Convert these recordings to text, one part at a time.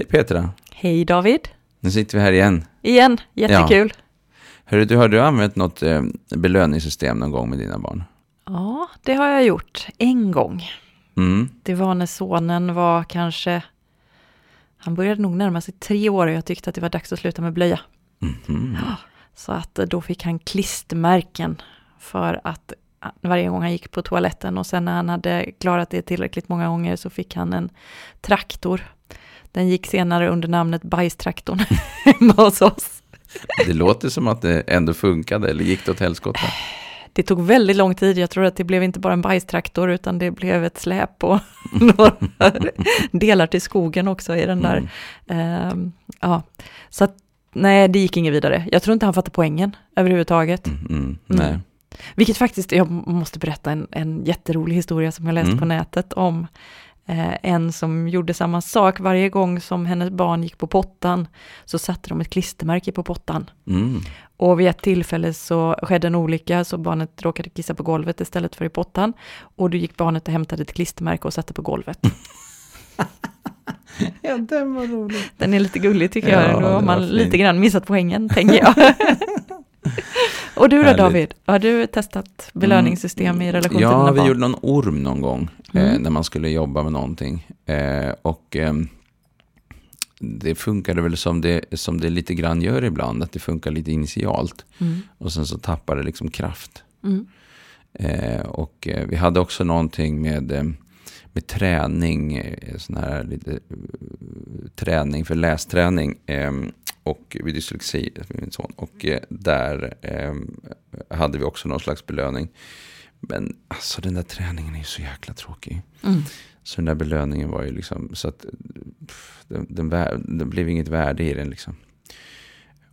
Hej Petra, Hej David. nu sitter vi här igen. Igen, jättekul. Hörru, du, har du använt något eh, belöningssystem någon gång med dina barn? Ja. det har jag gjort en gång. Mm. Det var när sonen var kanske, han började nog närma sig tre år och jag tyckte att det var dags att sluta med blöja. Mhm. Så att eh, då fick han klistermärken för att eh, varje gång han gick på toaletten och sen när han hade klarat det tillräckligt många gånger så fick han en traktor. Den gick senare under namnet bajstraktorn hemma hos oss. Det låter som att det ändå funkade, eller gick det åt helskotta? Det tog väldigt lång tid. Jag tror att det blev inte bara en bajstraktor utan det blev ett släp och några delar till skogen också i den där. Ehm, ja, så att nej, det gick inget vidare. Jag tror inte han fattade poängen överhuvudtaget. Mm, mm, nej. Vilket faktiskt, jag måste berätta en, en jätterolig historia som jag läste Mm. på nätet om en som gjorde samma sak. Varje gång som hennes barn gick på pottan så satte de ett klistermärke på pottan. Mm. Och vid ett tillfälle så skedde en olycka så barnet råkade kissa på golvet istället för i pottan. Och då gick barnet och hämtade ett klistermärke och satte på golvet. Ja, den var rolig. Den är lite gullig tycker Ja, jag. Då har man fint. lite grann missat poängen, tänker jag. och du då Härligt. David, har du testat belöningssystem i relation till Ja, vi barn? gjorde någon orm någon gång eh, Mm. när man skulle jobba med någonting. Eh, och ehm, det funkade väl som det, som det lite grann gör ibland, att det funkar lite initialt. Mm. Och sen så tappar det liksom kraft. Mm. Eh, och eh, vi hade också någonting med, eh, med träning, eh, sån här lite eh, träning för lästräning. Och vid dyslexi, min son. Och eh, där eh, hade vi också någon slags belöning. Men alltså den där träningen är ju så jäkla tråkig. Mm. Så den där belöningen var ju liksom, så att pff, den, blev inget värde i den liksom.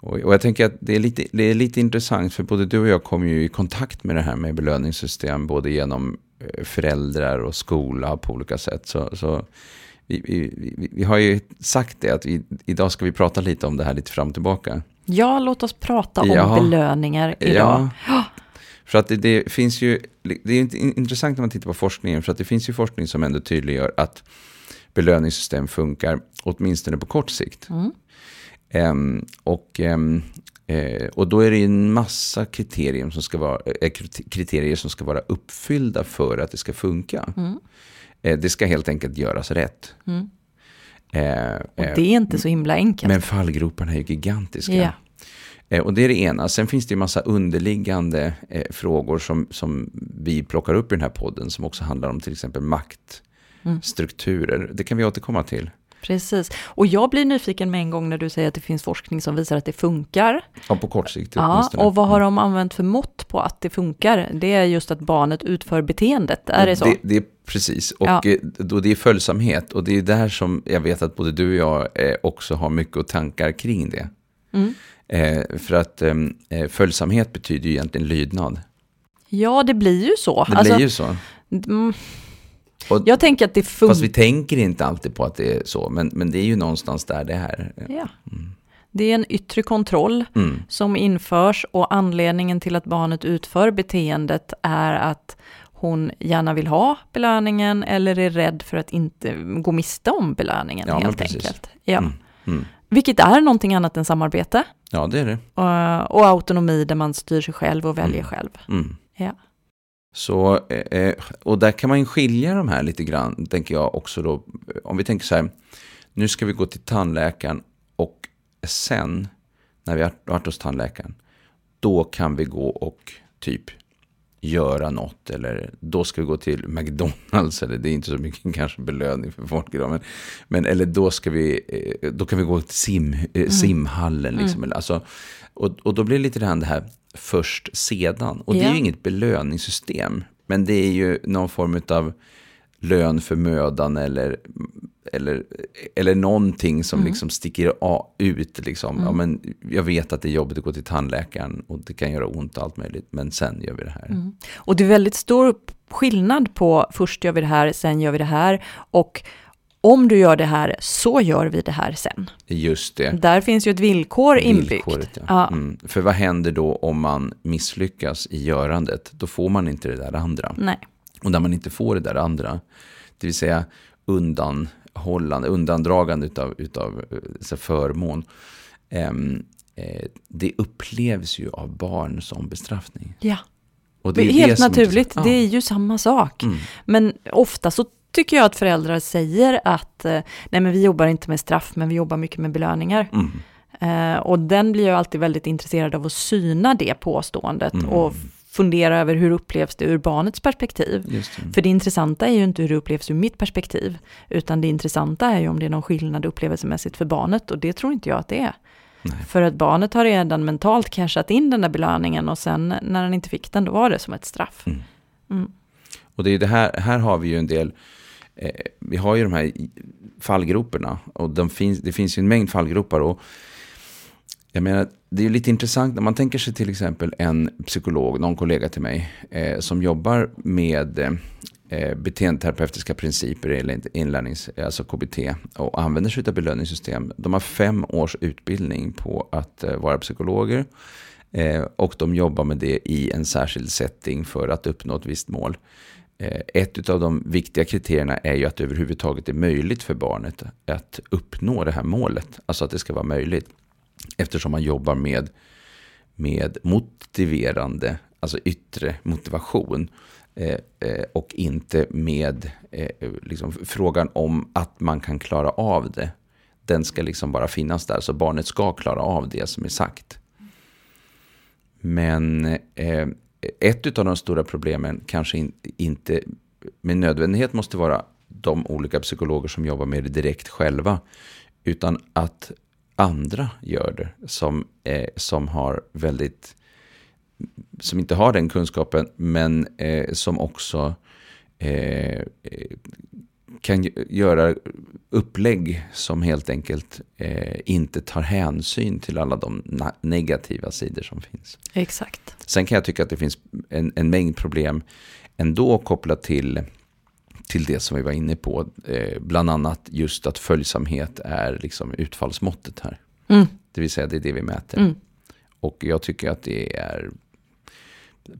Och, och jag tänker att det är, lite, det är lite intressant, för både du och jag kom ju i kontakt med det här med belöningssystem, både genom eh, föräldrar och skola på olika sätt. Så, så vi, vi, vi, har ju sagt det, att vi, idag ska vi prata lite om det här lite fram och tillbaka. Ja, låt oss prata om Ja. belöningar idag. Ja. För att det, det finns ju, det är intressant när man tittar på forskningen, för att det finns ju forskning som ändå tydliggör att belöningssystem funkar, åtminstone på kort sikt. Mm. Ehm, och, ehm, eh, och då är det ju en massa kriterier som, ska vara, eh, kriter- kriterier som ska vara uppfyllda för att det ska funka. Mm. Eh, det ska helt enkelt göras rätt. Mm. Eh, Och eh, det är inte så himla enkelt. men fallgroparna är ju gigantiska. Eh, och det är det ena. Sen finns det ju massa underliggande eh, frågor som, som vi plockar upp i den här podden som också handlar om till exempel makt, Mm. Det kan vi återkomma till. Precis. Och jag blir nyfiken med en gång när du säger att det finns forskning som visar att det funkar. Ja, på kort sikt Ja. Mm. och vad har de använt för mått på att det funkar? Det är just att barnet utför beteendet, är det så? Det, det är precis, och Ja. eh, då det är följsamhet. Och det är där som jag vet att både du och jag eh, också har mycket tankar kring det. Mm. Eh, för att ehm, eh, följsamhet betyder ju egentligen lydnad. Ja, det blir ju så. Det Alltså, blir ju så. Mm, Och, jag tänker att det funkar. fast vi tänker inte alltid på att det är så. Men, men det är ju någonstans där det är. Ja. Det är en yttre kontroll Mm. som införs och anledningen till att barnet utför beteendet är att hon gärna vill ha belöningen eller är rädd för att inte gå miste om belöningen Ja, helt enkelt. Ja. Mm. Mm. Vilket är någonting annat än samarbete Ja, det är det. och, och autonomi där man styr sig själv och väljer Mm. själv. Mm. Ja. Så, eh, eh, och där kan man ju skilja de här lite grann, tänker jag också då. Om vi tänker så här, nu ska vi gå till tandläkaren och sen, när vi har varit hos tandläkaren, då kan vi gå och typ göra något. Eller då ska vi gå till McDonalds, eller det är inte så mycket kanske belöning för folk idag. Men, men eller då, ska vi, eh, då kan vi gå till sim, eh, simhallen. Liksom, eller, alltså, och, och då blir det lite grann det här först sedan. Och det är ju inget belöningssystem. Men det är ju någon form av lön för mödan eller, eller, eller någonting som liksom sticker ut. Liksom. Ja, men jag vet att det är jobbigt att gå till tandläkaren och det kan göra ont och allt möjligt. Men sen gör vi det här. Och det är väldigt stor skillnad på först gör vi det här, sen gör vi det här och om du gör det här så gör vi det här sen. Just det. Där finns ju ett villkor inbyggt. Ja. Ja. Mm. För vad händer då om man misslyckas i görandet? Då får man inte det där andra. Nej. Och när man inte får det där andra, det vill säga undan undanhållande, undandragande utav, utav så förmån. Eh, det upplevs ju av barn som bestraffning. Ja. Är helt naturligt, Ja. det är ju samma sak. Mm. Men ofta så tycker jag att föräldrar säger att eh, nej men vi jobbar inte med straff, men vi jobbar mycket med belöningar. Mm. Eh, och den blir jag alltid väldigt intresserad av att syna det påståendet Mm. och fundera över hur upplevs det ur barnets perspektiv. Det. För det intressanta är ju inte hur det upplevs ur mitt perspektiv, utan det intressanta är ju om det är någon skillnad upplevelsemässigt för barnet och det tror inte jag att det är. Nej. För att barnet har redan mentalt cashat in den där belöningen och sen när den inte fick den, då var det som ett straff. Mm. Mm. Och det är det här, här har vi ju en del, eh, vi har ju de här fallgroparna och de finns, det finns ju en mängd fallgropar. Och jag menar, det är ju lite intressant när man tänker sig till exempel en psykolog, någon kollega till mig, eh, som jobbar med eh, beteendeterapeutiska principer eller inlärnings, alltså KBT och använder sig av belöningssystem. De har fem års utbildning på att eh, vara psykologer eh, och de jobbar med det i en särskild setting för att uppnå ett visst mål. Eh, ett av de viktiga kriterierna är ju att det överhuvudtaget är möjligt för barnet att uppnå det här målet. Alltså att det ska vara möjligt. Eftersom man jobbar med, med motiverande, alltså yttre motivation. Eh, eh, och inte med eh, liksom, frågan om att man kan klara av det. Den ska liksom bara finnas där, så barnet ska klara av det som är sagt. Men eh, ett av de stora problemen kanske in, inte med nödvändighet måste vara de olika psykologer som jobbar med det direkt själva. Utan att andra gör det som, eh, som har väldigt som inte har den kunskapen men eh, som också eh, kan göra upplägg som helt enkelt eh, inte tar hänsyn till alla de negativa sidor som finns. Exakt. Sen kan jag tycka att det finns en, en mängd problem ändå kopplat till, till det som vi var inne på. Eh, bland annat just att följsamhet är liksom utfallsmåttet här. Mm. Det vill säga det är det vi mäter. Mm. Och jag tycker att det är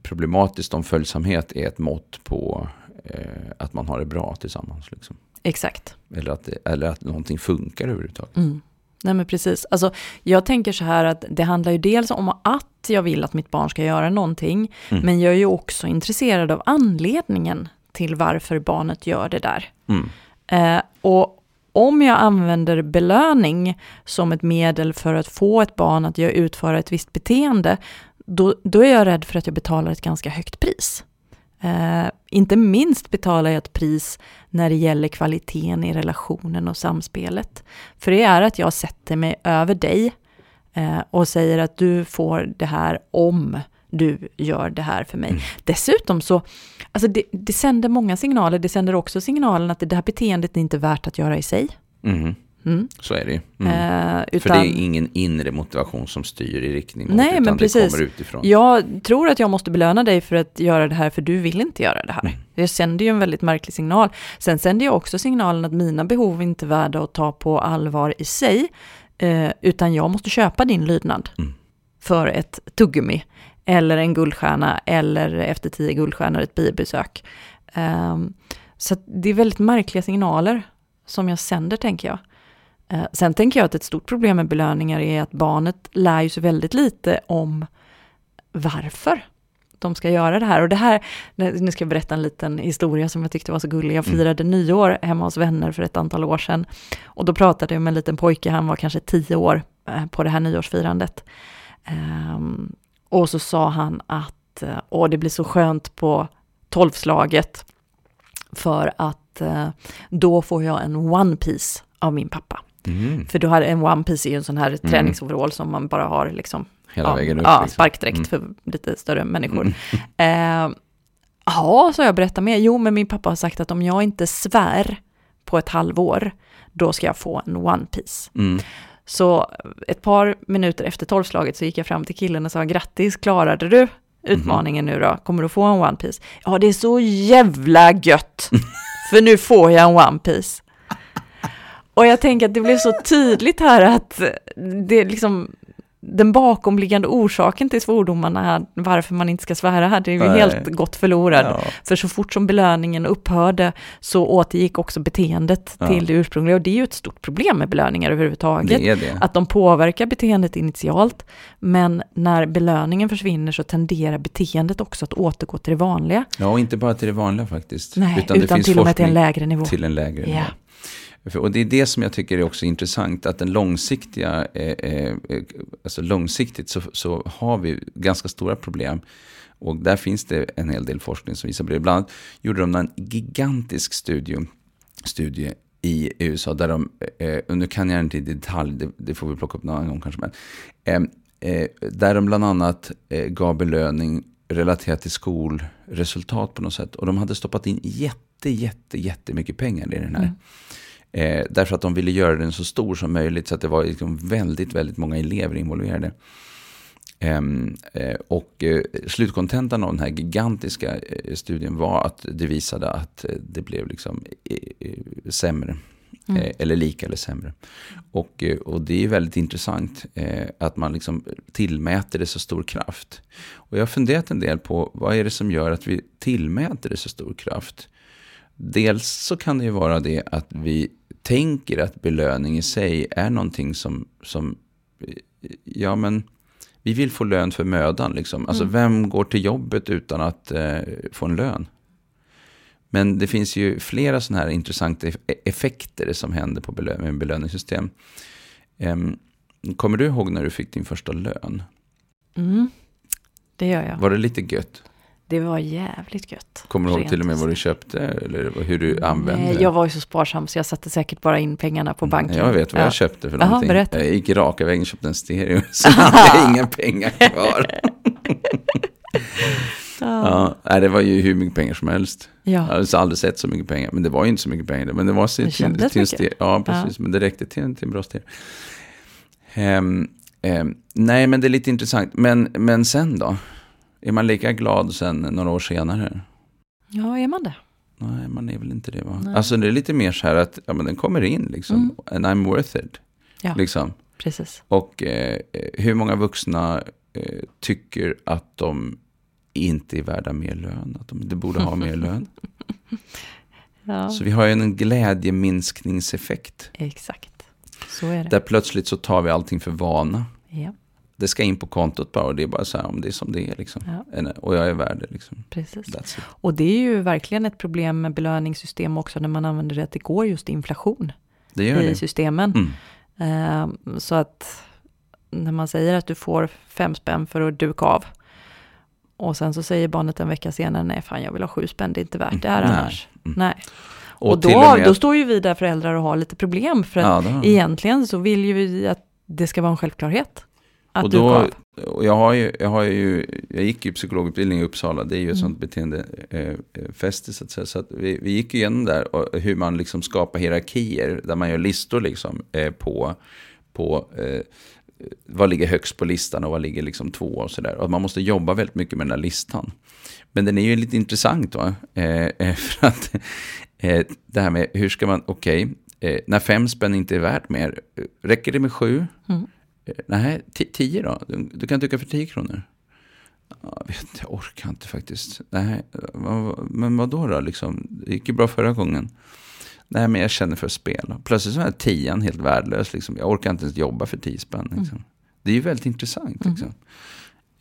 problematiskt om följsamhet är ett mått på eh, att man har det bra tillsammans. Liksom. Exakt. Eller, att det, eller att någonting funkar överhuvudtaget. Mm. Nej men precis. Alltså, jag tänker så här att det handlar ju dels om att jag vill att mitt barn ska göra någonting. Mm. Men jag är ju också intresserad av anledningen till varför barnet gör det där. Mm. Eh, och om jag använder belöning som ett medel för att få ett barn att utföra ett visst beteende, då, då är jag rädd för att jag betalar ett ganska högt pris. Eh, inte minst betalar jag ett pris när det gäller kvaliteten i relationen och samspelet. För det är att jag sätter mig över dig eh, och säger att du får det här om du gör det här för mig. Mm. Dessutom så, alltså det, det sänder många signaler. Det sänder också signalen att det här beteendet är inte värt att göra i sig. Mhm. Mm. Så är det ju. Mm. Eh, För utan det är ingen inre motivation som styr i riktning mot, Nej, utan men det precis. kommer utifrån. jag tror att jag måste belöna dig för att göra det här, för du vill inte göra det här. Mm. Det sänder ju en väldigt märklig signal. Sen sänder jag också signalen att mina behov är inte värda att ta på allvar i sig, eh, utan jag måste köpa din lydnad Mm. för ett tuggummi, eller en guldstjärna, eller efter tio guldstjärnor ett biobesök. Ehm, så det är väldigt märkliga signaler som jag sänder, tänker jag. Eh, Sen tänker jag att ett stort problem med belöningar är att barnet lär ju sig väldigt lite om varför de ska göra det här. Och det här, nu ska jag berätta en liten historia som jag tyckte var så gullig. Jag Mm. firade nyår hemma hos vänner för ett antal år sedan. Och då pratade jag med en liten pojke, han var kanske tio år eh, på det här nyårsfirandet. Ehm, och så sa han att eh, åh, det blir så skönt på tolvslaget för att eh, då får jag en one piece av min pappa. Mm. För då hade en one piece är ju en sån här träningsoverall som man bara har liksom Hela ja, vägen upp. Ja, liksom. sparkdräkt Mm. för lite större människor. Mm. Eh, Ja, så jag berättar mer. Jo, men min pappa har sagt att om jag inte svär på ett halvår, då ska jag få en one piece. Mm. Så ett par minuter efter tolvslaget så gick jag fram till killen och sa grattis, klarade du utmaningen nu då? Kommer du få en one piece? Ja, det är så jävla gött, för nu får jag en one piece. Och jag tänker att det blev så tydligt här att det liksom, den bakomliggande orsaken till svordomarna, varför man inte ska svära, det är ju Nej. helt gått förlorad. Ja. För så fort som belöningen upphörde så återgick också beteendet Ja. till det ursprungliga. Och det är ju ett stort problem med belöningar överhuvudtaget. Det det. Att de påverkar beteendet initialt, men när belöningen försvinner så tenderar beteendet också att återgå till det vanliga. Ja, och inte bara till det vanliga faktiskt. Nej, utan, det finns till och med till en lägre nivå. till en lägre Ja. nivå. För- och det är det som jag tycker är också intressant, att den långsiktiga, eh, eh, eh, alltså långsiktigt så, så har vi ganska stora problem. Och där finns det en hel del forskning som visar på det. Bland annat gjorde de en gigantisk studie, studie i USA, där de, eh, och nu kan jag inte i detalj, det, det får vi plocka upp någon annan gång kanske, men, eh, eh, där de bland annat eh, gav belöning relaterat till skolresultat på något sätt. Och de hade stoppat in jätte, jätte, jättemycket pengar i den här. Mm. Eh, därför att de ville göra den så stor som möjligt så att det var liksom väldigt, väldigt många elever involverade. Ehm, eh, och eh, slutkontentan av den här gigantiska eh, studien var att det visade att eh, det blev liksom eh, eh, sämre. Mm. Eh, eller lika eller sämre. Och, eh, och det är väldigt intressant eh, att man liksom tillmäter det så stor kraft. Och jag har funderat en del på vad är det som gör att vi tillmäter det så stor kraft. Dels så kan det ju vara det att vi tänker att belöning i sig är någonting som, som ja men, vi vill få lön för mödan liksom. Alltså Mm. vem går till jobbet utan att eh, få en lön? Men det finns ju flera sådana här intressanta eff- effekter som händer på belö- med belöningssystem. Em, kommer du ihåg när du fick din första lön? Mm. Det gör jag. Var det lite gött? Det var jävligt gött. Kommer du ihåg till och med vad du köpte? Eller hur du använde Nej, jag var ju så sparsam så jag satte säkert bara in pengarna på banken. Jag vet vad Ja. jag köpte för någonting. berätta. Jag gick raka vägen och köpte en stereo. Så hade jag inga pengar kvar. Ja. Ja, det var ju hur mycket pengar som helst. Jag ja. hade aldrig sett så mycket pengar. Men det var ju inte så mycket pengar. Men det var till, Det till, till en mycket. ster- Ja, precis. Men det räckte till till en bra stereo. Ehm, ehm, nej, men det är lite intressant. Men, men sen då? Är man lika glad sen några år senare? ja, är man det? Nej, man är väl inte det va? Nej. Alltså det är lite mer så här att ja, men den kommer in liksom. Mm. And I'm worth it. Ja. Liksom. Precis. Och eh, hur många vuxna eh, tycker att de inte är värda mer lön? Att de inte borde ha mer lön? Ja, Så vi har ju en glädjeminskningseffekt. exakt. Så är det. Där plötsligt så tar vi allting för vana. Ja, Det ska in på kontot bara och det är bara så här om det är som det är liksom. ja, Och jag är värd det liksom. precis. Och det är ju verkligen ett problem med belöningssystem också när man använder det att det går just inflation Det gör i det. systemen. Mm. Ehm, så att när man säger att du får fem spänn för att duka av och sen så säger barnet en vecka senare, nej fan jag vill ha sju spänn, det är inte värt det här Mm. Annars. Mm. Nej. Och, Och, då, och med... då står ju vi där föräldrar och har lite problem för att ja, egentligen så vill ju vi att det ska vara en självklarhet. Att och då, av. och jag har ju, jag har ju, jag gick ju psykologutbildning i Uppsala, det är ju ett Mm. sånt beteende eh, eh, så att säga. Så att vi, vi gick igenom där och hur man liksom skapar hierarkier, där man gör listor liksom eh, på, på vad ligger högst på listan och vad ligger liksom två och sådär. Och man måste jobba väldigt mycket med den här listan. Men den är ju lite intressant va? Eh, för att eh, det här med hur ska man, okej, eh, när fem spänn inte är värt mer, räcker det med sju? Mm. Nej, ti- tio då? Du, du kan tycka för tio kronor. Ja, Jag, vet, inte, jag orkar inte faktiskt. Nej, men vad då då? Liksom? Det gick ju bra förra gången. Nej, men jag känner för spel. Plötsligt så är tian helt värdelös. Liksom. Jag orkar inte ens jobba för tio spänn. Liksom. Det är ju väldigt intressant. Mm. Liksom.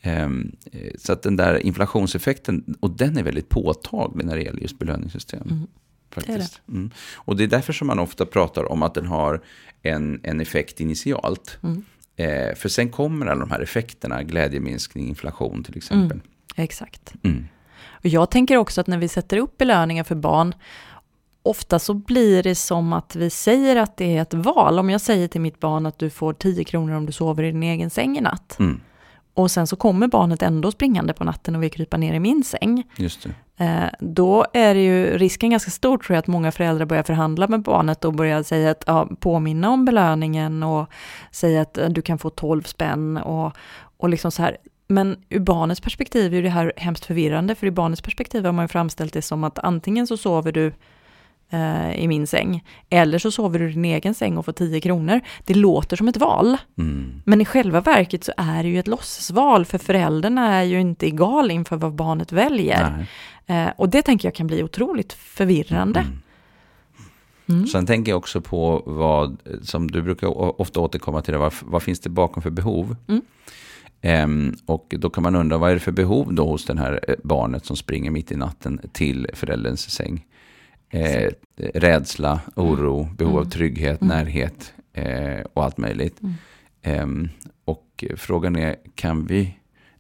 Ehm, eh, så att den där inflationseffekten, och den är väldigt påtaglig när det gäller just belöningssystem. Mm. Faktiskt. Mm. Och det är därför som man ofta pratar om att den har en, en effekt initialt. Mm. Eh, för sen kommer alla de här effekterna, glädjeminskning, inflation till exempel. Exakt. Mm. Och jag tänker också att när vi sätter upp belöningar för barn, ofta så blir det som att vi säger att det är ett val. Om jag säger till mitt barn att du får 10 kronor om du sover i din egen säng i natt. Mm. Och sen så kommer barnet ändå springande på natten och vill krypa ner i min säng. Eh, då är det ju risken ganska stor tror jag att många föräldrar börjar förhandla med barnet och börjar säga att, ja, påminna om belöningen och säga att eh, du kan få 12 spänn och, och liksom så här. Men ur barnets perspektiv är det här hemskt förvirrande, för i barnets perspektiv har man ju framställt det som att antingen så sover du eh, i min säng. Eller så sover du i din egen säng och får 10 kronor. Det låter som ett val. Mm. Men i själva verket så är det ju ett låtsasval, för föräldrarna är ju inte egal inför vad barnet väljer. Eh, och det tänker jag kan bli otroligt förvirrande. Mm. Mm. Sen tänker jag också på vad, som du brukar ofta återkomma till, det, vad, vad finns det bakom för behov? Mm. Ehm, och då kan man undra, vad är det för behov då hos det här eh, barnet som springer mitt i natten till förälderns säng? Eh, rädsla, oro, behov av Mm. trygghet, Mm. närhet eh, och allt möjligt. Mm. Ehm, och frågan är, kan vi,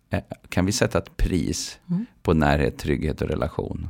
eh, kan vi sätta ett pris Mm. på närhet, trygghet och relation?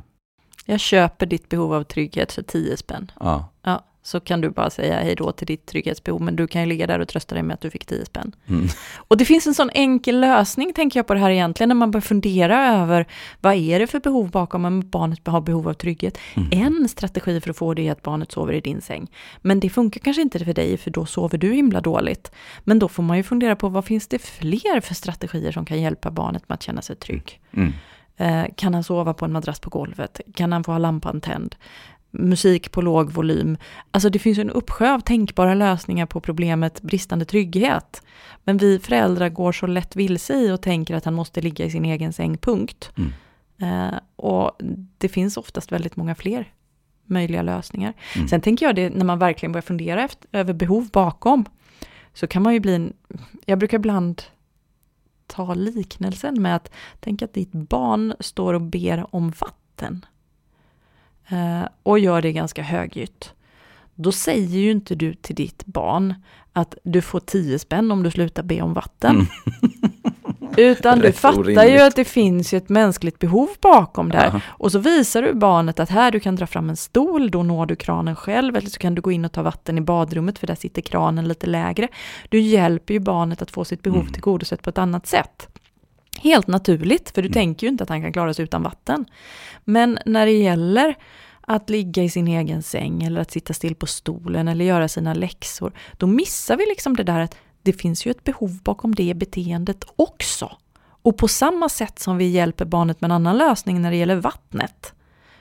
Jag köper ditt behov av trygghet för 10 spänn. Ja. Ja, så kan du bara säga hej då till ditt trygghetsbehov, men du kan ju ligga där och trösta dig med att du fick 10 spänn. Mm. Och det finns en sån enkel lösning, tänker jag på det här egentligen, när man börjar fundera över vad är det för behov bakom om barnet har behov av trygghet. Mm. En strategi för att få det är att barnet sover i din säng. Men det funkar kanske inte för dig, för då sover du himla dåligt. Men då får man ju fundera på vad finns det fler för strategier som kan hjälpa barnet med att känna sig trygg? Mm. Eh, kan han sova på en madrass på golvet? Kan han få ha lampan tänd? Musik på låg volym. Alltså det finns en uppsjö av tänkbara lösningar på problemet bristande trygghet. Men vi föräldrar går så lätt vilse i och tänker att han måste ligga i sin egen säng, punkt. Mm. Eh, och det finns oftast väldigt många fler möjliga lösningar. Mm. Sen tänker jag det, när man verkligen börjar fundera efter, över behov bakom, så kan man ju bli en, jag brukar ibland ta liknelsen med att tänka att ditt barn står och ber om vatten. Eh, och gör det ganska högljutt. Då säger ju inte du till ditt barn att du får 10 spänn om du slutar be om vatten. Mm. Utan du Rätt fattar ju orimligt. att det finns ju ett mänskligt behov bakom där. Ja. Och så visar du barnet att här du kan dra fram en stol, då når du kranen själv, eller så kan du gå in och ta vatten i badrummet för där sitter kranen lite lägre. Du hjälper ju barnet att få sitt behov Mm. tillgodosett på ett annat sätt. Helt naturligt, för du Mm. tänker ju inte att han kan klara sig utan vatten. Men när det gäller att ligga i sin egen säng eller att sitta still på stolen eller göra sina läxor, då missar vi liksom det där att det finns ju ett behov bakom det beteendet också. Och på samma sätt som vi hjälper barnet med en annan lösning när det gäller vattnet,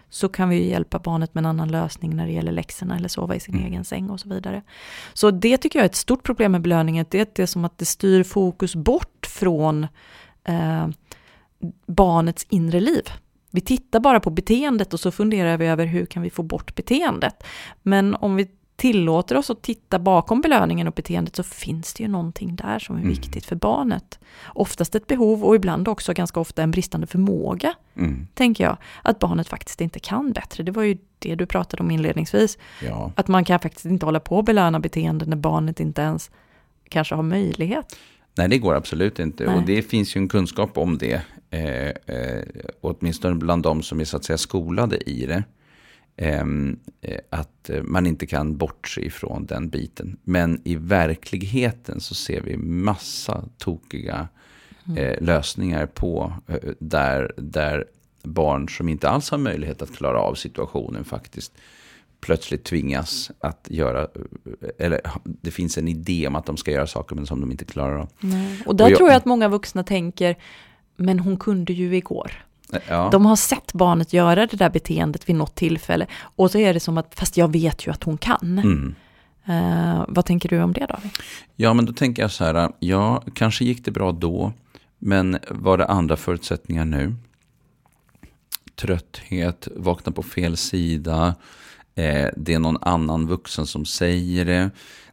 så kan vi ju hjälpa barnet med en annan lösning när det gäller läxorna eller sova i sin Mm. egen säng och så vidare. Så det tycker jag är ett stort problem med belöningen, det är att det är som att det styr fokus bort från eh, barnets inre liv. Vi tittar bara på beteendet och så funderar vi över hur kan vi få bort beteendet. Men om vi tillåter oss att titta bakom belöningen och beteendet så finns det ju någonting där som är Mm. viktigt för barnet. Oftast ett behov och ibland också ganska ofta en bristande förmåga, Mm. tänker jag. Att barnet faktiskt inte kan bättre. Det var ju det du pratade om inledningsvis. Ja. Att man kan faktiskt inte hålla på och belöna beteenden när barnet inte ens kanske har möjlighet. Nej, det går absolut inte. Nej. Och det finns ju en kunskap om det. Eh, eh, åtminstone bland de som är så att säga skolade i det. Ehm, eh, att eh, man inte kan bortse ifrån den biten. Men i verkligheten så ser vi massa tokiga Mm. eh, lösningar på eh, där, där barn som inte alls har möjlighet att klara av situationen faktiskt plötsligt tvingas att göra, eh, eller det finns en idé om att de ska göra saker men som de inte klarar av. Nej. Och där Och jag- tror jag att många vuxna tänker, men hon kunde ju igår. Ja. De har sett barnet göra det där beteendet vid något tillfälle. Och så är det som att, fast jag vet ju att hon kan. Mm. Eh, vad tänker du om det David? Ja, men då tänker jag så här, ja, kanske gick det bra då, men var det andra förutsättningar nu? Trötthet, vakna på fel sida, eh, det är någon annan vuxen som säger det,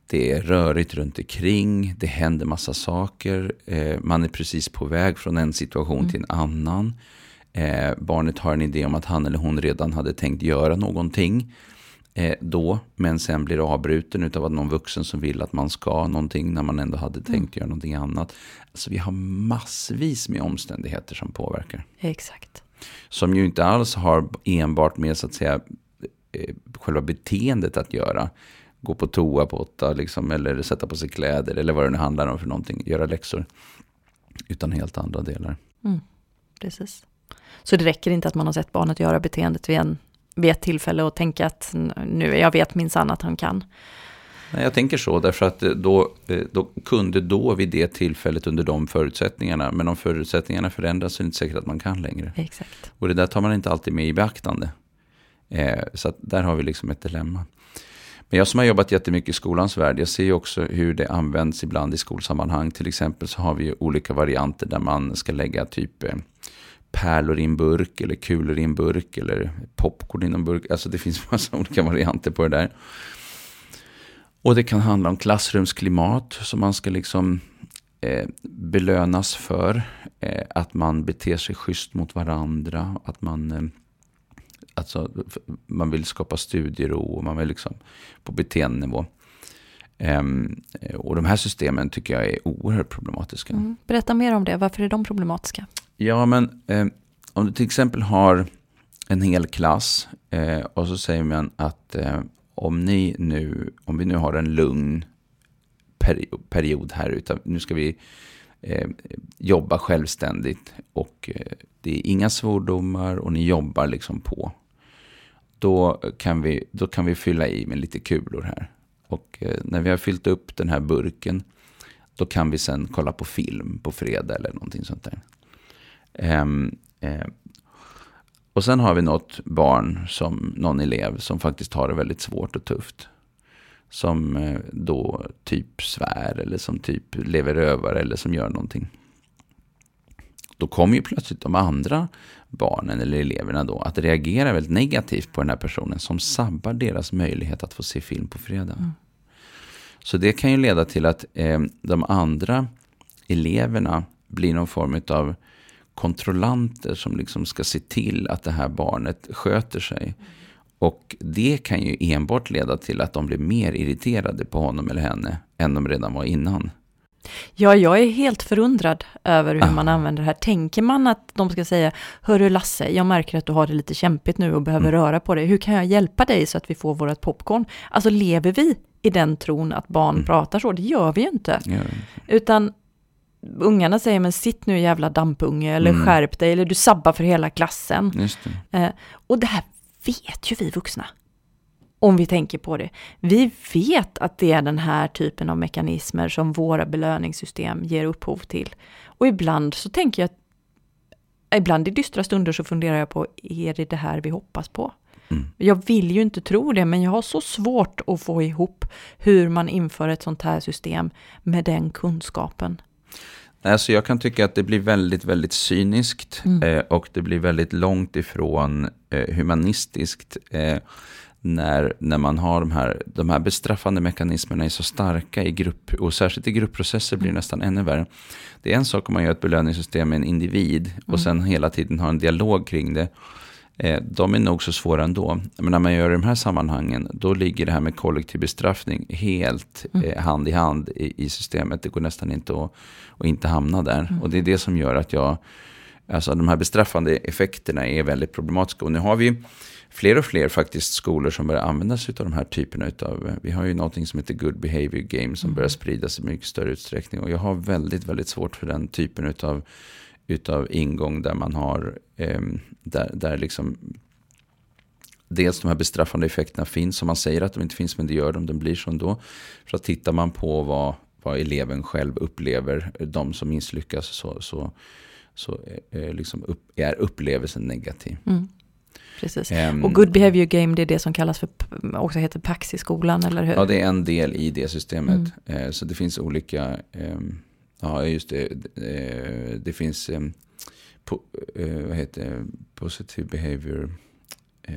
det är rörigt runt omkring, det händer massa saker, eh, man är precis på väg från en situation Mm. till en annan. Eh, barnet har en idé om att han eller hon redan hade tänkt göra någonting då, men sen blir avbruten utav att någon vuxen som vill att man ska någonting när man ändå hade tänkt göra någonting annat. Alltså vi har massvis med omständigheter som påverkar. Exakt. Som ju inte alls har enbart med så att säga själva beteendet att göra. Gå på toa på åtta liksom, eller sätta på sig kläder eller vad det nu handlar om för någonting. Göra läxor. Utan helt andra delar. Precis. Så det räcker inte att man har sett barnet göra beteendet vid, en, vid ett tillfälle och tänka att nu, jag vet minsann att han kan. Nej, jag tänker så, därför att eh, då, eh, då kunde då vid det tillfället under de förutsättningarna, men om förutsättningarna förändras så är det inte säkert att man kan längre. Exakt. Och det där tar man inte alltid med i beaktande. Eh, så där har vi liksom ett dilemma. Men jag som har jobbat jättemycket i skolans värld, jag ser ju också hur det används ibland i skolsammanhang. Till exempel så har vi ju olika varianter där man ska lägga typ eh, pärlor i en burk eller kulor i en burk eller popcorn i en burk. Alltså det finns massa olika varianter på det där. Och det kan handla om klassrumsklimat som man ska liksom eh, belönas för. Eh, att man beter sig schysst mot varandra. Att man, eh, alltså, man vill skapa studiero och man vill liksom på beteendenivå. Um, och de här systemen tycker jag är oerhört problematiska. Mm. Berätta mer om det, varför är de problematiska? Ja, men eh, om du till exempel har en hel klass eh, och så säger man att eh, om, ni nu, om vi nu har en lugn period, period här, utan nu ska vi eh, jobba självständigt och eh, det är inga svordomar och ni jobbar liksom på. Då kan vi, då kan vi fylla i med lite kulor här. Och eh, när vi har fyllt upp den här burken, då kan vi sen kolla på film på fredag eller någonting sånt där. Um, och sen har vi något barn, som någon elev, som faktiskt har det väldigt svårt och tufft. Som eh, då typ svär eller som typ lever rövare eller som gör någonting. Då kommer ju plötsligt de andra barnen eller eleverna då att reagera väldigt negativt på den här personen som sabbar deras möjlighet att få se film på fredag. Mm. Så det kan ju leda till att eh, de andra eleverna blir någon form av kontrollanter som liksom ska se till att det här barnet sköter sig. Och det kan ju enbart leda till att de blir mer irriterade på honom eller henne än de redan var innan. Ja, jag är helt förundrad över hur ah. man använder det här. Tänker man att de ska säga, hörru Lasse, jag märker att du har det lite kämpigt nu och behöver mm. röra på dig. Hur kan jag hjälpa dig så att vi får vårt popcorn? Alltså lever vi i den tron att barn mm. pratar så? Det gör vi ju inte. Ja. Utan ungarna säger men sitt nu jävla dampunge eller mm. skärp dig eller du sabbar för hela klassen. Det. Eh, och det här vet ju vi vuxna. Om vi tänker på det. Vi vet att det är den här typen av mekanismer som våra belöningssystem ger upphov till. Och ibland så tänker jag ibland i dystra stunder så funderar jag på, är det det här vi hoppas på? Mm. Jag vill ju inte tro det, men jag har så svårt att få ihop hur man inför ett sånt här system med den kunskapen. Alltså jag kan tycka att det blir väldigt, väldigt cyniskt mm. eh, och det blir väldigt långt ifrån eh, humanistiskt. Eh, när, när man har de här, de här bestraffande mekanismerna är så starka i grupp, och särskilt i gruppprocesser blir det mm. nästan ännu värre. Det är en sak om man gör ett belöningssystem med en individ och mm. sen hela tiden har en dialog kring det. Eh, de är nog så svåra ändå. Men när man gör de här sammanhangen, då ligger det här med kollektiv bestraffning helt mm. eh, hand i hand i, i, systemet. Det går nästan inte att, att inte hamna där. Mm. Och det är det som gör att jag, alltså de här bestraffande effekterna är väldigt problematiska. Och nu har vi fler och fler faktiskt skolor som börjar använda sig av de här typerna av, vi har ju någonting som heter Good Behavior Game som mm. börjar spridas i mycket större utsträckning. Och jag har väldigt, väldigt svårt för den typen av utav ingång där man har, eh, där, där liksom dels de här bestraffande effekterna finns, som man säger att de inte finns, men det gör de, de blir så ändå. Så tittar man på vad, vad eleven själv upplever, de som misslyckas, så, så, så eh, liksom upp, är upplevelsen negativ. Mm. Precis. Um, och Good Behavior Game, det är det som kallas för, också heter PAX i skolan, eller hur? Ja, det är en del i det systemet. Mm. Eh, så det finns olika, um, Ja, just det. Eh, det finns, eh, vad heter det, Positive Behavior, eh,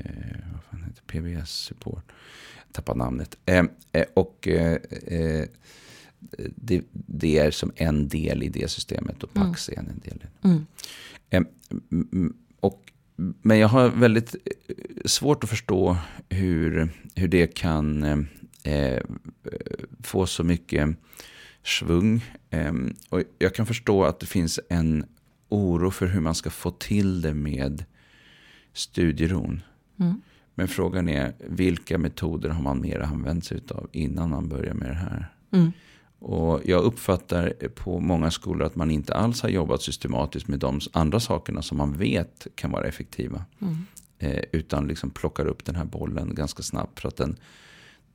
vad fan heter PBS Support. Tappar namnet. Och det, det, är som en del i det systemet och Pax mm. är en del. Mm. Och, men jag har väldigt svårt att förstå hur, hur det kan eh, få så mycket svung. Ehm, och jag kan förstå att det finns en oro för hur man ska få till det med studieron. Mm. Men frågan är vilka metoder har man mer använt sig av innan man börjar med det här. Mm. Och jag uppfattar på många skolor att man inte alls har jobbat systematiskt med de andra sakerna som man vet kan vara effektiva. Mm. Eh, utan liksom plockar upp den här bollen ganska snabbt för att den,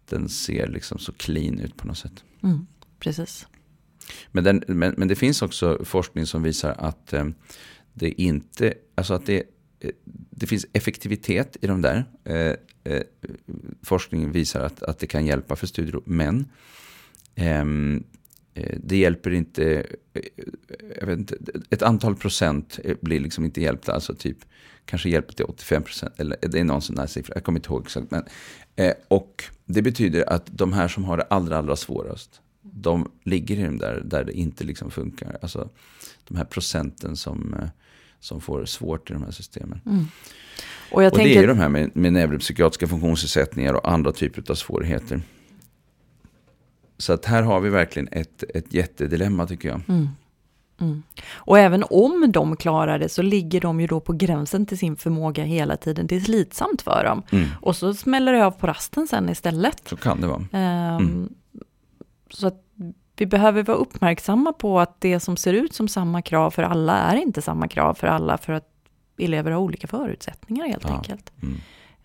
den ser liksom så clean ut på något sätt. Mm precis. Men, den, men, men, det finns också forskning som visar att eh, det inte, alltså att det, det finns effektivitet i de där. Eh, eh, forskningen visar att, att det kan hjälpa för studiero. Men eh, det hjälper inte, jag vet inte, ett antal procent blir liksom inte hjälpta. Alltså typ kanske hjälper till 85 procent. Eller det är någon sån här siffra, jag kommer inte ihåg exakt. Men, och det betyder att de här som har det allra, allra svårast. De ligger i de där, där det inte liksom funkar. Alltså de här procenten som som får svårt i de här systemen. Mm. Och, och tänker... det är ju de här med, med neuropsykiatriska funktionsnedsättningar och andra typer av svårigheter. Så att här har vi verkligen ett, ett jättedilemma tycker jag. Mm. Mm. Och även om de klarar det så ligger de ju då på gränsen till sin förmåga hela tiden. Det är slitsamt för dem. Mm. Och så smäller det av på rasten sen istället. Så kan det vara. Um, så att vi behöver vara uppmärksamma på att det som ser ut som samma krav för alla är inte samma krav för alla för att elever har olika förutsättningar helt ja. enkelt.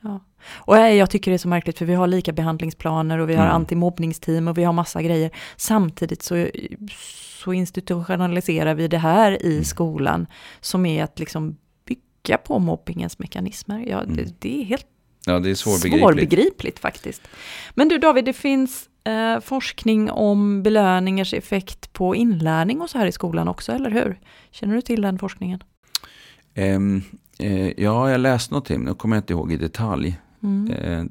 Ja. Och jag tycker det är så märkligt för vi har lika behandlingsplaner och vi har mm. antimobbningsteam och vi har massa grejer. Samtidigt så, så institutionaliserar vi det här i mm. skolan som är att liksom bygga på mobbingens mekanismer. Ja, mm. det, det, är helt ja, det är svårbegripligt. svårbegripligt faktiskt. Men du David, det finns eh, forskning om belöningars effekt på inlärning och så här i skolan också, eller hur? Känner du till den forskningen? Um, eh, ja, jag läste någonting, nu kommer jag inte ihåg i detalj. Mm. Eh,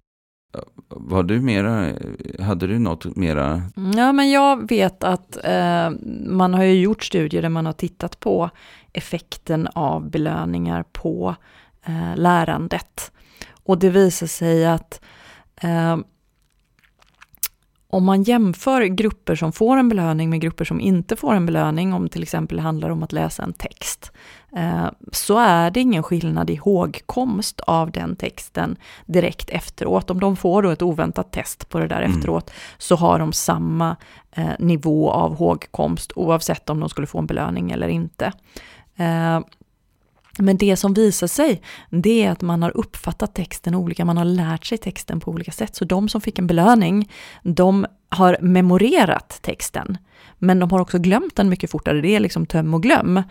var du mera, hade du något mera? Ja, men jag vet att eh, man har ju gjort studier där man har tittat på effekten av belöningar på eh, lärandet. Och det visar sig att eh, om man jämför grupper som får en belöning med grupper som inte får en belöning, om till exempel handlar om att läsa en text, eh, så är det ingen skillnad i hågkomst av den texten direkt efteråt. Om de får då ett oväntat test på det där mm. efteråt, så har de samma eh, nivå av hågkomst oavsett om de skulle få en belöning eller inte. Men det som visar sig, det är att man har uppfattat texten olika, man har lärt sig texten på olika sätt. Så de som fick en belöning, de har memorerat texten. Men de har också glömt den mycket fortare, det är liksom töm och glöm.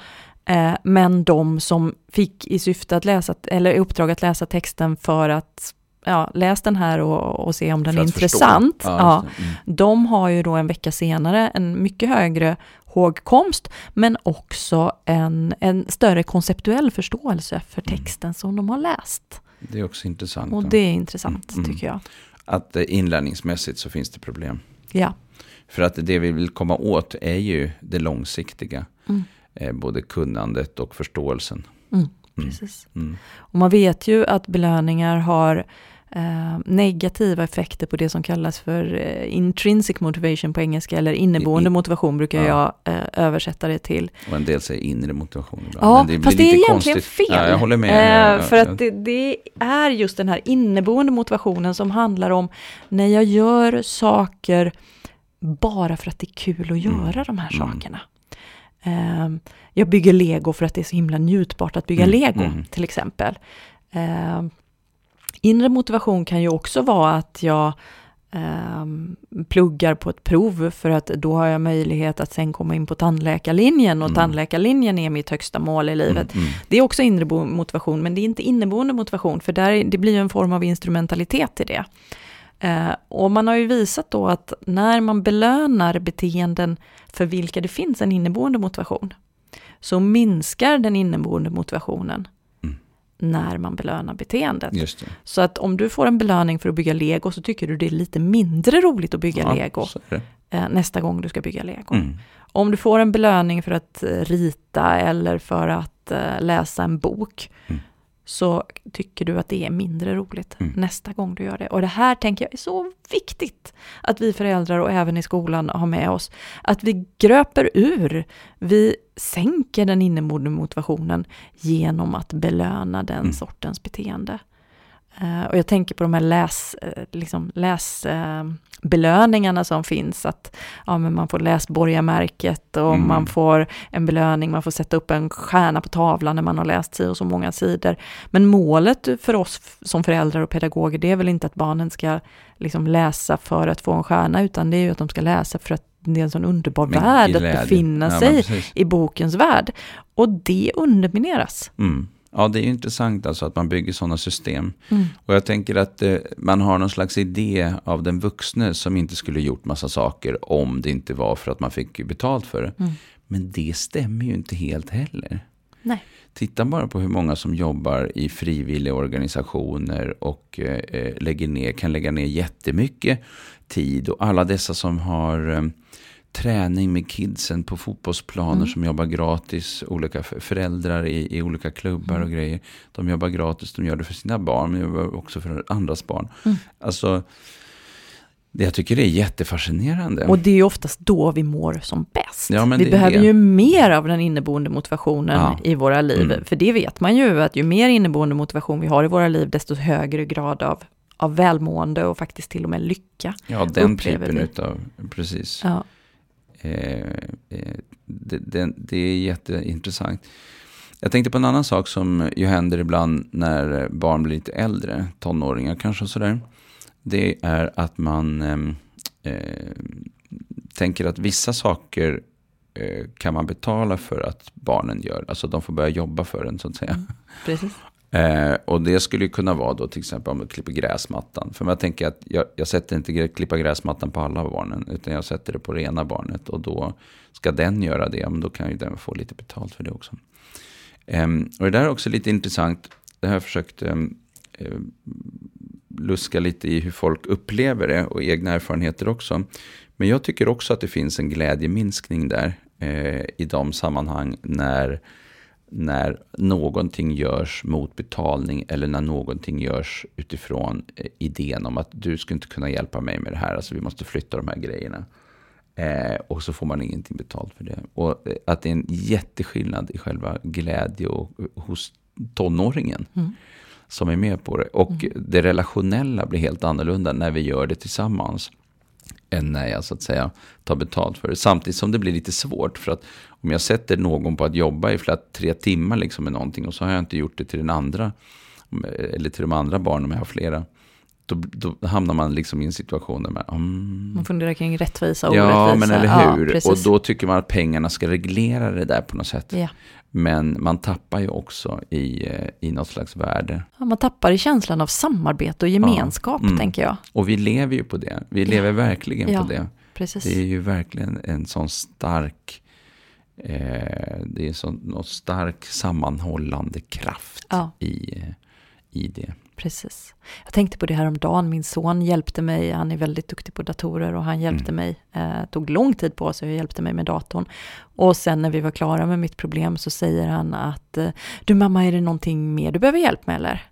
Eh, men de som fick i syfte att läsa, eller i uppdrag att läsa texten för att ja, läs den här och, och se om den är intressant. Ja, ja, mm. De har ju då en vecka senare en mycket högre hågkomst, men också en, en större konceptuell förståelse för mm. texten mm. som de har läst. Det är också intressant. Och det är intressant, mm. tycker jag. Att eh, inlärningsmässigt så finns det problem. Ja. För att det vi vill komma åt är ju det långsiktiga. Mm. Eh, både kunnandet och förståelsen. Mm, precis. Och man vet ju att belöningar har eh, negativa effekter på det som kallas för eh, intrinsic motivation på engelska, eller inneboende motivation brukar ja. jag eh, översätta det till. Och en del säger inre motivation ibland. Ja, det fast det är egentligen konstigt. fel. Ja, jag håller med. För att det, det, är just den här inneboende motivationen som handlar om när jag gör saker bara för att det är kul att göra mm. de här mm. sakerna. Mm. jag bygger lego för att det är så himla njutbart att bygga mm. lego, mm. till exempel. Inre motivation kan ju också vara att jag eh, pluggar på ett prov för att då har jag möjlighet att sen komma in på tandläkarlinjen och mm. tandläkarlinjen är mitt högsta mål i livet. Mm, mm. Det är också inre motivation, men det är inte inneboende motivation, för där, det blir en form av instrumentalitet i det. Eh, och man har ju visat då att när man belönar beteenden för vilka det finns en inneboende motivation, så minskar den inneboende motivationen när man belönar beteendet. Så att om du får en belöning för att bygga lego så tycker du det är lite mindre roligt att bygga ja, lego eh, nästa gång du ska bygga lego. Mm. Om du får en belöning för att eh, rita eller för att eh, läsa en bok mm så tycker du att det är mindre roligt mm. nästa gång du gör det. Och det här tänker jag är så viktigt att vi föräldrar och även i skolan har med oss. Att vi gröper ur, vi sänker den inneboende motivationen genom att belöna den mm. sortens beteende. Uh, och jag tänker på de här läs, uh, liksom läs uh, belöningarna som finns. Att ja, men man får läsborgarmärket och mm. man får en belöning, man får sätta upp en stjärna på tavlan när man har läst sig och så många sidor. Men målet för oss som föräldrar och pedagoger, det är väl inte att barnen ska liksom läsa för att få en stjärna, utan det är ju att de ska läsa för att det är en sån underbar men värld att befinna sig i bokens värld. Och det undermineras. Mm. Ja, det är ju intressant alltså att man bygger sådana system. Mm. Och jag tänker att eh, man har någon slags idé av den vuxne som inte skulle gjort massa saker om det inte var för att man fick betalt för det. Mm. Men det stämmer ju inte helt heller. Nej. Titta bara på hur många som jobbar i frivilliga organisationer och eh, lägger ner, kan lägga ner jättemycket tid. Och alla dessa som har eh, träning med kidsen på fotbollsplaner Mm. som jobbar gratis. Olika föräldrar i, i olika klubbar Mm. och grejer. De jobbar gratis, de gör det för sina barn, men jobbar också för andras barn. Mm. Alltså, jag tycker det är jättefascinerande. Och det är ju oftast då vi mår som bäst. Ja, vi behöver ju mer av den inneboende motivationen Ja. i våra liv. Mm. För det vet man ju, att ju mer inneboende motivation vi har i våra liv, desto högre grad av, av välmående och faktiskt till och med lycka. ja, den typen vi. utav, precis. Ja. Eh, eh, det, det, det är jätteintressant. Jag tänkte på en annan sak som ju händer ibland när barn blir lite äldre, tonåringar kanske och sådär. Det är att man ehm, eh, tänker att vissa saker eh, kan man betala för att barnen gör. Alltså de får börja jobba för den så att säga. Mm, precis. Eh, och det skulle ju kunna vara då till exempel om du klipper gräsmattan. För jag tänker att jag, jag sätter inte klippa gräsmattan på alla barnen. Utan jag sätter det på det ena barnet. Och då ska den göra det. Men då kan ju den få lite betalt för det också. Eh, och det där är också lite intressant. Det har jag försökt eh, luska lite i hur folk upplever det. Och egna erfarenheter också. Men jag tycker också att det finns en glädjeminskning där. Eh, I de sammanhang när när någonting görs mot betalning eller när någonting görs utifrån eh, idén om att du skulle inte kunna hjälpa mig med det här, alltså vi måste flytta de här grejerna. Eh, och så får man ingenting betalt för det. Och eh, att det är en jätteskillnad i själva glädje och, hos tonåringen Mm. som är med på det. Och det relationella blir helt annorlunda när vi gör det tillsammans än när jag så alltså att säga tar betalt för det. Samtidigt som det blir lite svårt för att om jag sätter någon på att jobba i flera tre timmar liksom med någonting och så har jag inte gjort det till den andra eller till de andra barnen om jag har flera. Då, då hamnar man liksom i en situation där man, mm, Man funderar kring rättvisa och ja orättvisa. men eller Ja, hur. precis. och då tycker man att pengarna ska reglera det där på något sätt. Ja. Men man tappar ju också i, eh, i något slags värde. Ja, man tappar i känslan av samarbete och gemenskap, Mm. tänker jag. Och vi lever ju på det. Vi lever verkligen Ja. på det. Precis. Det är ju verkligen en sån stark, eh, det är sån, någon stark sammanhållande kraft Ja. i, eh, i det. Precis. Jag tänkte på det här om dagen. min son hjälpte mig, han är väldigt duktig på datorer och han hjälpte Mm. mig, eh, tog lång tid på sig och hjälpte mig med datorn. Och sen när vi var klara med mitt problem så säger han att, eh, du mamma är det någonting mer du behöver hjälp med eller?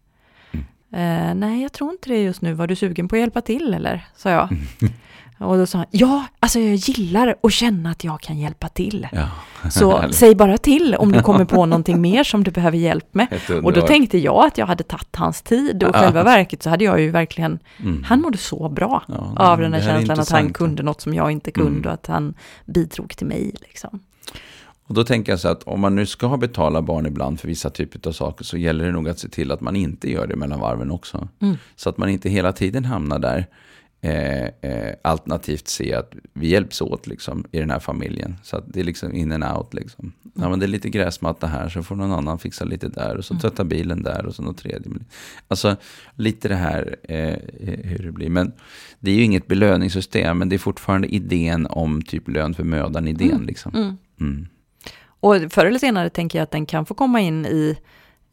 Mm. Eh, nej, jag tror inte det just nu. Var du sugen på att hjälpa till eller? sa jag. Och då sa han, ja, alltså jag gillar att känna att jag kan hjälpa till. Ja. Så säg bara till om du kommer på någonting mer som du behöver hjälp med. Och då tänkte jag att jag hade tagit hans tid och Ja. själva verket så hade jag ju verkligen, Mm. han mådde så bra Ja, av den här här är känslan att han kunde något som jag inte kunde Mm. och att han bidrog till mig. Liksom. Och då tänker jag så att om man nu ska betala barn ibland för vissa typer av saker så gäller det nog att se till att man inte gör det mellan varven också. Mm. Så att man inte hela tiden hamnar där. Eh, eh, alternativt se att vi hjälps åt liksom, i den här familjen. Så att det är liksom in and out. Liksom. Ja, men det är lite gräsmatta här så får någon annan fixa lite där. Och så tvätta bilen där och så något tredje. Alltså lite det här eh, hur det blir. Men det är ju inget belöningssystem. Men det är fortfarande idén om typ lön för mödan idén. Mm. Liksom. Mm. Mm. Och förr eller senare tänker jag att den kan få komma in i,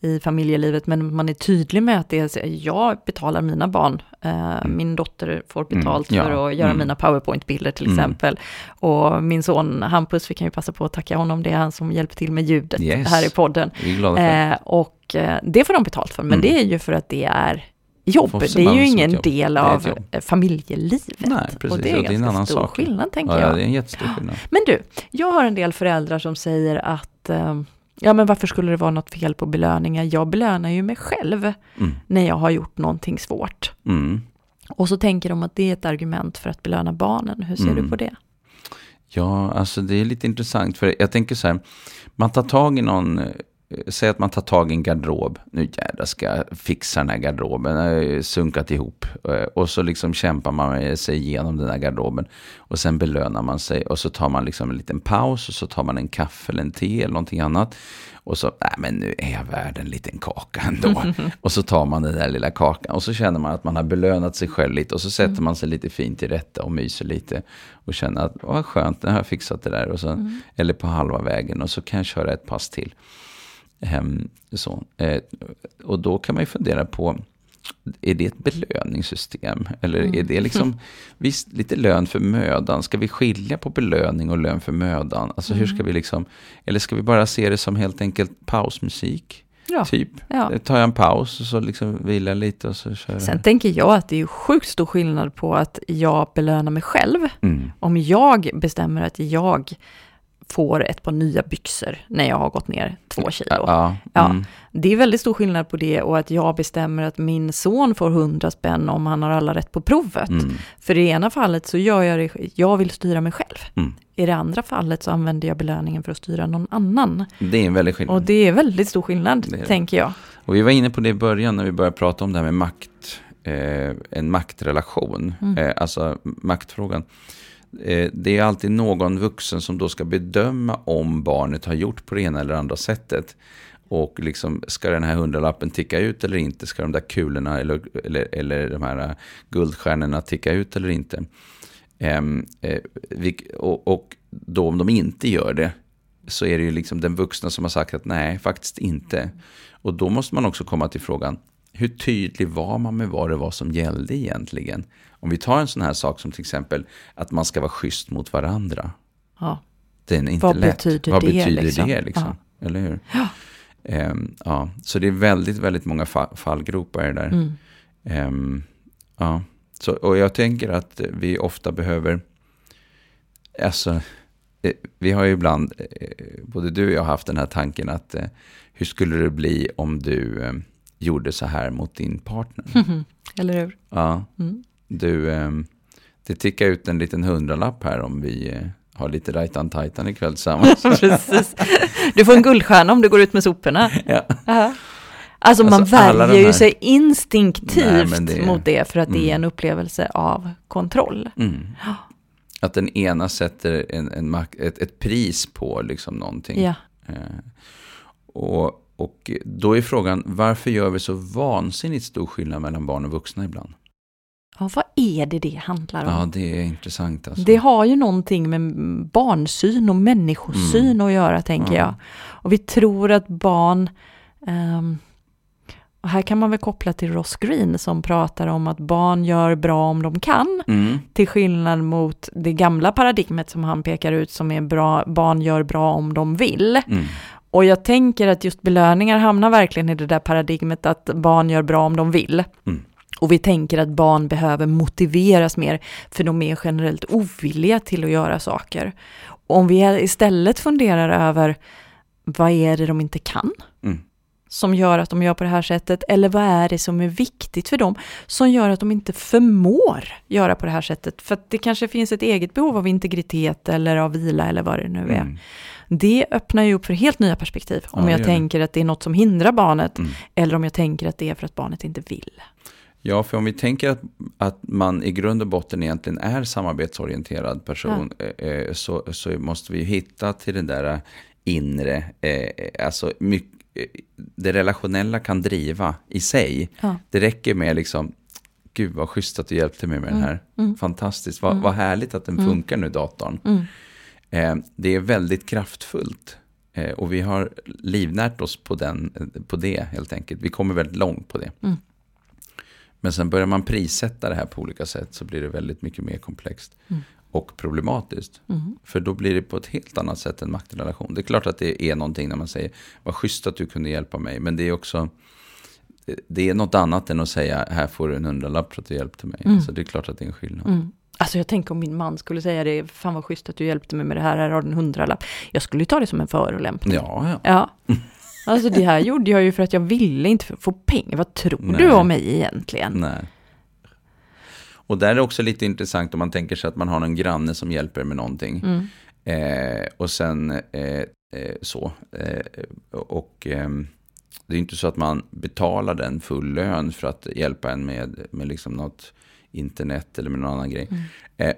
i familjelivet, men man är tydlig med att det är, jag betalar mina barn. Eh, Min dotter får betalt Mm, ja, för att göra mm. mina powerpoint-bilder till Mm. exempel. Och min son Hampus, vi kan ju passa på att tacka honom, det är han som hjälper till med ljudet Yes. här i podden. Eh, och eh, det får de betalt för, men Mm. det är ju för att det är jobb. Det är ju ingen jobb. del av eh, familjelivet. Nej, precis. Och det är, Och det är en annan stor sak. skillnad, tänker Ja, jag. det är en jättestor skillnad. Men du, jag har en del föräldrar som säger att eh, ja, men varför skulle det vara något fel på belöningar? Jag belönar ju mig själv Mm. när jag har gjort någonting svårt. Mm. Och så tänker de att det är ett argument för att belöna barnen. Hur ser Mm. du på det? Ja, alltså det är lite intressant. För jag tänker så här, man tar tag i någon, säg att man tar tag i en garderob. Nu jädrar ska jag fixa den här garderoben. Den har sunkat ihop. Eh, och så liksom kämpar man sig igenom den här garderoben. Och sen belönar man sig. Och så tar man liksom en liten paus. Och så tar man en kaffe eller en te eller någonting annat. Och så, nej men nu är jag värd en liten kaka ändå. och så tar man den där lilla kakan. Och så känner man att man har belönat sig själv lite. Och så sätter mm. man sig lite fint till rätta och myser lite. Och känner att, vad skönt, nu har jag fixat det där. Och så, mm. Eller på halva vägen. Och så kan jag köra ett pass till. Um, så. Eh, och då kan man ju fundera på, är det ett belöningssystem? Eller mm. är det liksom, visst, lite lön för mödan. Ska vi skilja på belöning och lön för mödan? Alltså hur ska mm. vi liksom, eller ska vi bara se det som helt enkelt pausmusik? Ja. Typ. Ja. Tar jag en paus och så liksom vilar lite och så kör Sen jag. tänker jag att det är sjukt stor skillnad på att jag belönar mig själv. Mm. Om jag bestämmer att jag får ett par nya byxor när jag har gått ner två kilo. Ja, ja. Mm. Det är väldigt stor skillnad på det och att jag bestämmer att min son får hundra spänn om han har alla rätt på provet. Mm. För i det ena fallet så gör jag det, jag vill styra mig själv. Mm. I det andra fallet så använder jag belöningen för att styra någon annan. Det är en väldigt skillnad. Och det är väldigt stor skillnad, det det. tänker jag. Och vi var inne på det i början när vi började prata om det här med makt, eh, en maktrelation, mm. eh, alltså maktfrågan. Eh, det är alltid någon vuxen som då ska bedöma om barnet har gjort på det ena eller andra sättet. Och liksom, ska den här hundralappen ticka ut eller inte? Ska de där kulorna eller, eller, eller de här guldstjärnorna ticka ut eller inte? Ehm, eh, och, och, då om de inte gör det så är det ju liksom den vuxna som har sagt att nej, faktiskt inte. Och då måste man också komma till frågan, hur tydlig var man med vad det var som gällde egentligen? Om vi tar en sån här sak som till exempel att man ska vara schysst mot varandra. Ja. Den är inte vad lätt. Betyder vad det, betyder liksom? det? Liksom? Ja. Eller hur? Ja. Um, ja. Så det är väldigt, väldigt många fa fallgropar där. Mm. Um, ja. Så, och jag tänker att vi ofta behöver, alltså, eh, vi har ju ibland, eh, både du och jag har haft den här tanken att eh, hur skulle det bli om du gjorde så här mot din partner? Eller hur? Ja. Mm. Du, ehm, det tickar ut en liten hundralapp här om vi eh, har lite rajtan tajtan ikväll tillsammans. Precis. Du får en guldstjärna om du går ut med soporna. Ja. Alltså, alltså man alltså, värjer här... ju sig instinktivt Nej, det... mot det för att mm. det är mm. en upplevelse av kontroll. Mm. Att den ena sätter en, en ett, ett, pris på liksom någonting. Ja. Eh, och, och då är frågan, varför gör vi så vansinnigt stor skillnad mellan barn och vuxna ibland? Ja, vad är det det handlar om? Ja, det är intressant. Alltså. Det har ju någonting med barnsyn och människosyn mm. att göra, tänker ja. jag. Och vi tror att barn... Um, och här kan man väl koppla till Ross Green som pratar om att barn gör bra om de kan. Mm. Till skillnad mot det gamla paradigmet som han pekar ut som är bra, barn gör bra om de vill. Mm. Och jag tänker att just belöningar hamnar verkligen i det där paradigmet att barn gör bra om de vill. Mm. Och vi tänker att barn behöver motiveras mer, för de är generellt ovilliga till att göra saker. Och om vi istället funderar över vad är det de inte kan? Mm. Som gör att de gör på det här sättet, eller vad är det som är viktigt för dem som gör att de inte förmår göra på det här sättet? För att det kanske finns ett eget behov av integritet eller av vila eller vad det nu är. Mm. Det öppnar ju upp för helt nya perspektiv. Om ja, jag tänker att det är något som hindrar barnet, mm. eller om jag tänker att det är för att barnet inte vill. Ja, för om vi tänker att, att man i grund och botten egentligen är samarbetsorienterad person ja. Eh, eh, så, så måste vi hitta till den där inre, eh, alltså mycket, det relationella kan driva i sig. Ja. Det räcker med liksom, gud vad schysst att du hjälpte mig med mm. den här. Mm. Fantastiskt, vad, mm. vad härligt att den mm. funkar nu, datorn. Eh, det är väldigt kraftfullt. Eh, och vi har livnärt oss på, den, på det helt enkelt. Vi kommer väldigt långt på det. Mm. Men sen börjar man prissätta det här på olika sätt så blir det väldigt mycket mer komplext. Mm. Och problematiskt. Mm. För då blir det på ett helt annat sätt en maktrelation. Det är klart att det är någonting när man säger vad schysst att du kunde hjälpa mig. Men det är också det är något annat än att säga här får du en hundralapp för att du hjälpte mig. Mm. Så det är klart att det är en skillnad. Mm. Alltså jag tänker om min man skulle säga det, fan vad schysst att du hjälpte mig med det här, här har du en hundralapp. Jag skulle ta det som en förolämpning. Ja, ja. ja. Alltså det här gjorde jag ju för att jag ville inte få pengar. Vad tror Nej. du om mig egentligen? Nej. Och där är det också lite intressant om man tänker sig att man har någon granne som hjälper med någonting. Mm. Eh, och sen eh, Eh, så. Eh, och ehm, det är inte så att man betalar den full lön för att hjälpa en med, med liksom något internet eller med någon annan grej. Mm. Eh,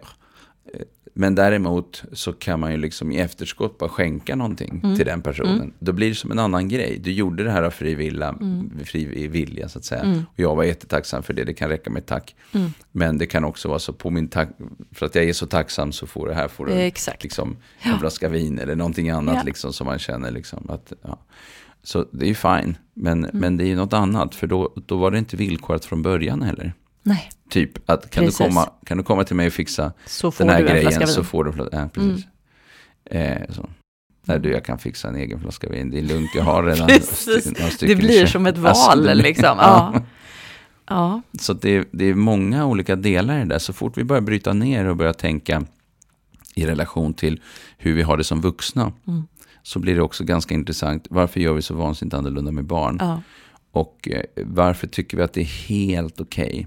men däremot så kan man ju liksom i efterskott bara skänka någonting Mm. till den personen. Mm. Då blir det som en annan grej. Du gjorde det här av fri vilja, Mm. fri vilja så att säga. Mm. Och jag var jättetacksam för det, det kan räcka med tack. Mm. Men det kan också vara så på min tack, för att jag är så tacksam så får det här får du Exakt. liksom en flaska vin eller någonting annat Ja. liksom som man känner liksom att, ja. Så det är ju fine, men, Mm. men det är ju något annat, för då, då var det inte villkorat från början heller. Nej, Typ att kan du, komma, kan du komma till mig och fixa den här grejen vin. så får du en flaska, ja, precis. Eh, så. Nej du, jag kan fixa en egen flaska vin, det är lugnt, jag har redan några Det stycken i blir som ett Alltså, val det liksom. Ja. Ja. Så det, är- det är många olika delar i det där. Så fort vi börjar bryta ner och börjar tänka i relation till hur vi har det som vuxna. Mm. Så blir det också ganska intressant. Varför gör vi så vansinnigt annorlunda med barn? Ja. Och eh, varför tycker vi att det är helt okej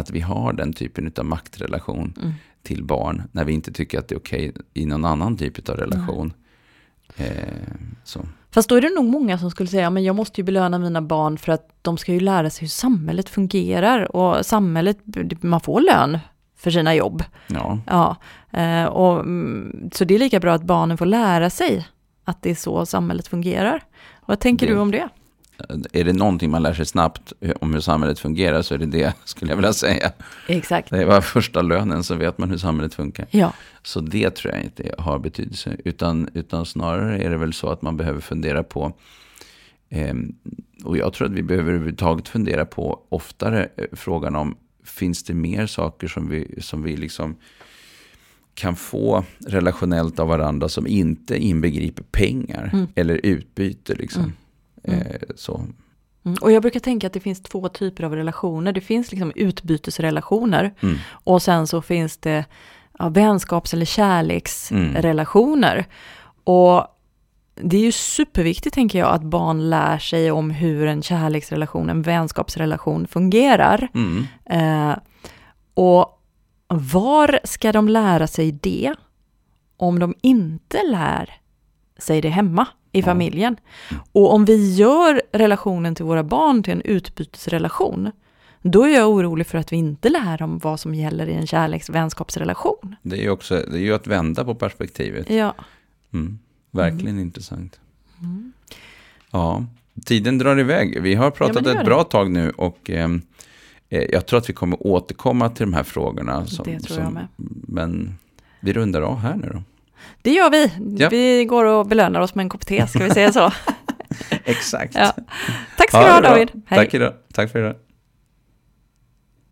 att vi har den typen av maktrelation Mm. till barn. När vi inte tycker att det är okej i någon annan typ av relation. Eh, så. Fast då är det nog många som skulle säga, men jag måste ju belöna mina barn för att de ska ju lära sig hur samhället fungerar och samhället, man får lön för sina jobb. Ja, Ja, eh, och, mm, så det är lika bra att barnen får lära sig att det är så samhället fungerar. Vad tänker Det- du om det? Är det någonting man lär sig snabbt eh, om hur samhället fungerar så är det det, skulle jag vilja säga. Exakt. Det var första lönen så vet man hur samhället funkar. Ja, Så det tror jag inte har betydelse. Utan, utan snarare är det väl så att man behöver fundera på, ehm, och jag tror att vi behöver överhuvudtaget fundera på oftare eh, frågan om, finns det mer saker som vi, som vi liksom kan få relationellt av varandra som inte inbegriper pengar Mm. eller utbyte. Liksom. Mm. Mm. Eh, så. Mm, och jag brukar tänka att det finns två typer av relationer. Det finns liksom utbytesrelationer Mm. och sen så finns det ja, vänskaps eller kärleksrelationer. Och det är ju superviktigt tänker jag att barn lär sig om hur en kärleksrelation, en vänskapsrelation fungerar. Mm. Eh, och var ska de lära sig det om de inte lär sig det hemma i Ja. familjen? Och om vi gör relationen till våra barn till en utbytesrelation, då är jag orolig för att vi inte lär dem vad som gäller i en kärleksvänskapsrelation. Det är ju också det är ju att vända på perspektivet. Ja. Mm. Verkligen intressant. Mm. Ja, tiden drar iväg. Vi har pratat det gör ett det. bra tag nu och ehm, eh, jag tror att vi kommer återkomma till de här frågorna. Som, Det tror som, jag med. Men vi rundar av här nu då. Det gör vi. Ja. Vi går och belönar oss med en kopp te, ska vi säga så? Exakt. Ja. Tack ska du ha. David. Hej. Tack, idag. Tack för idag.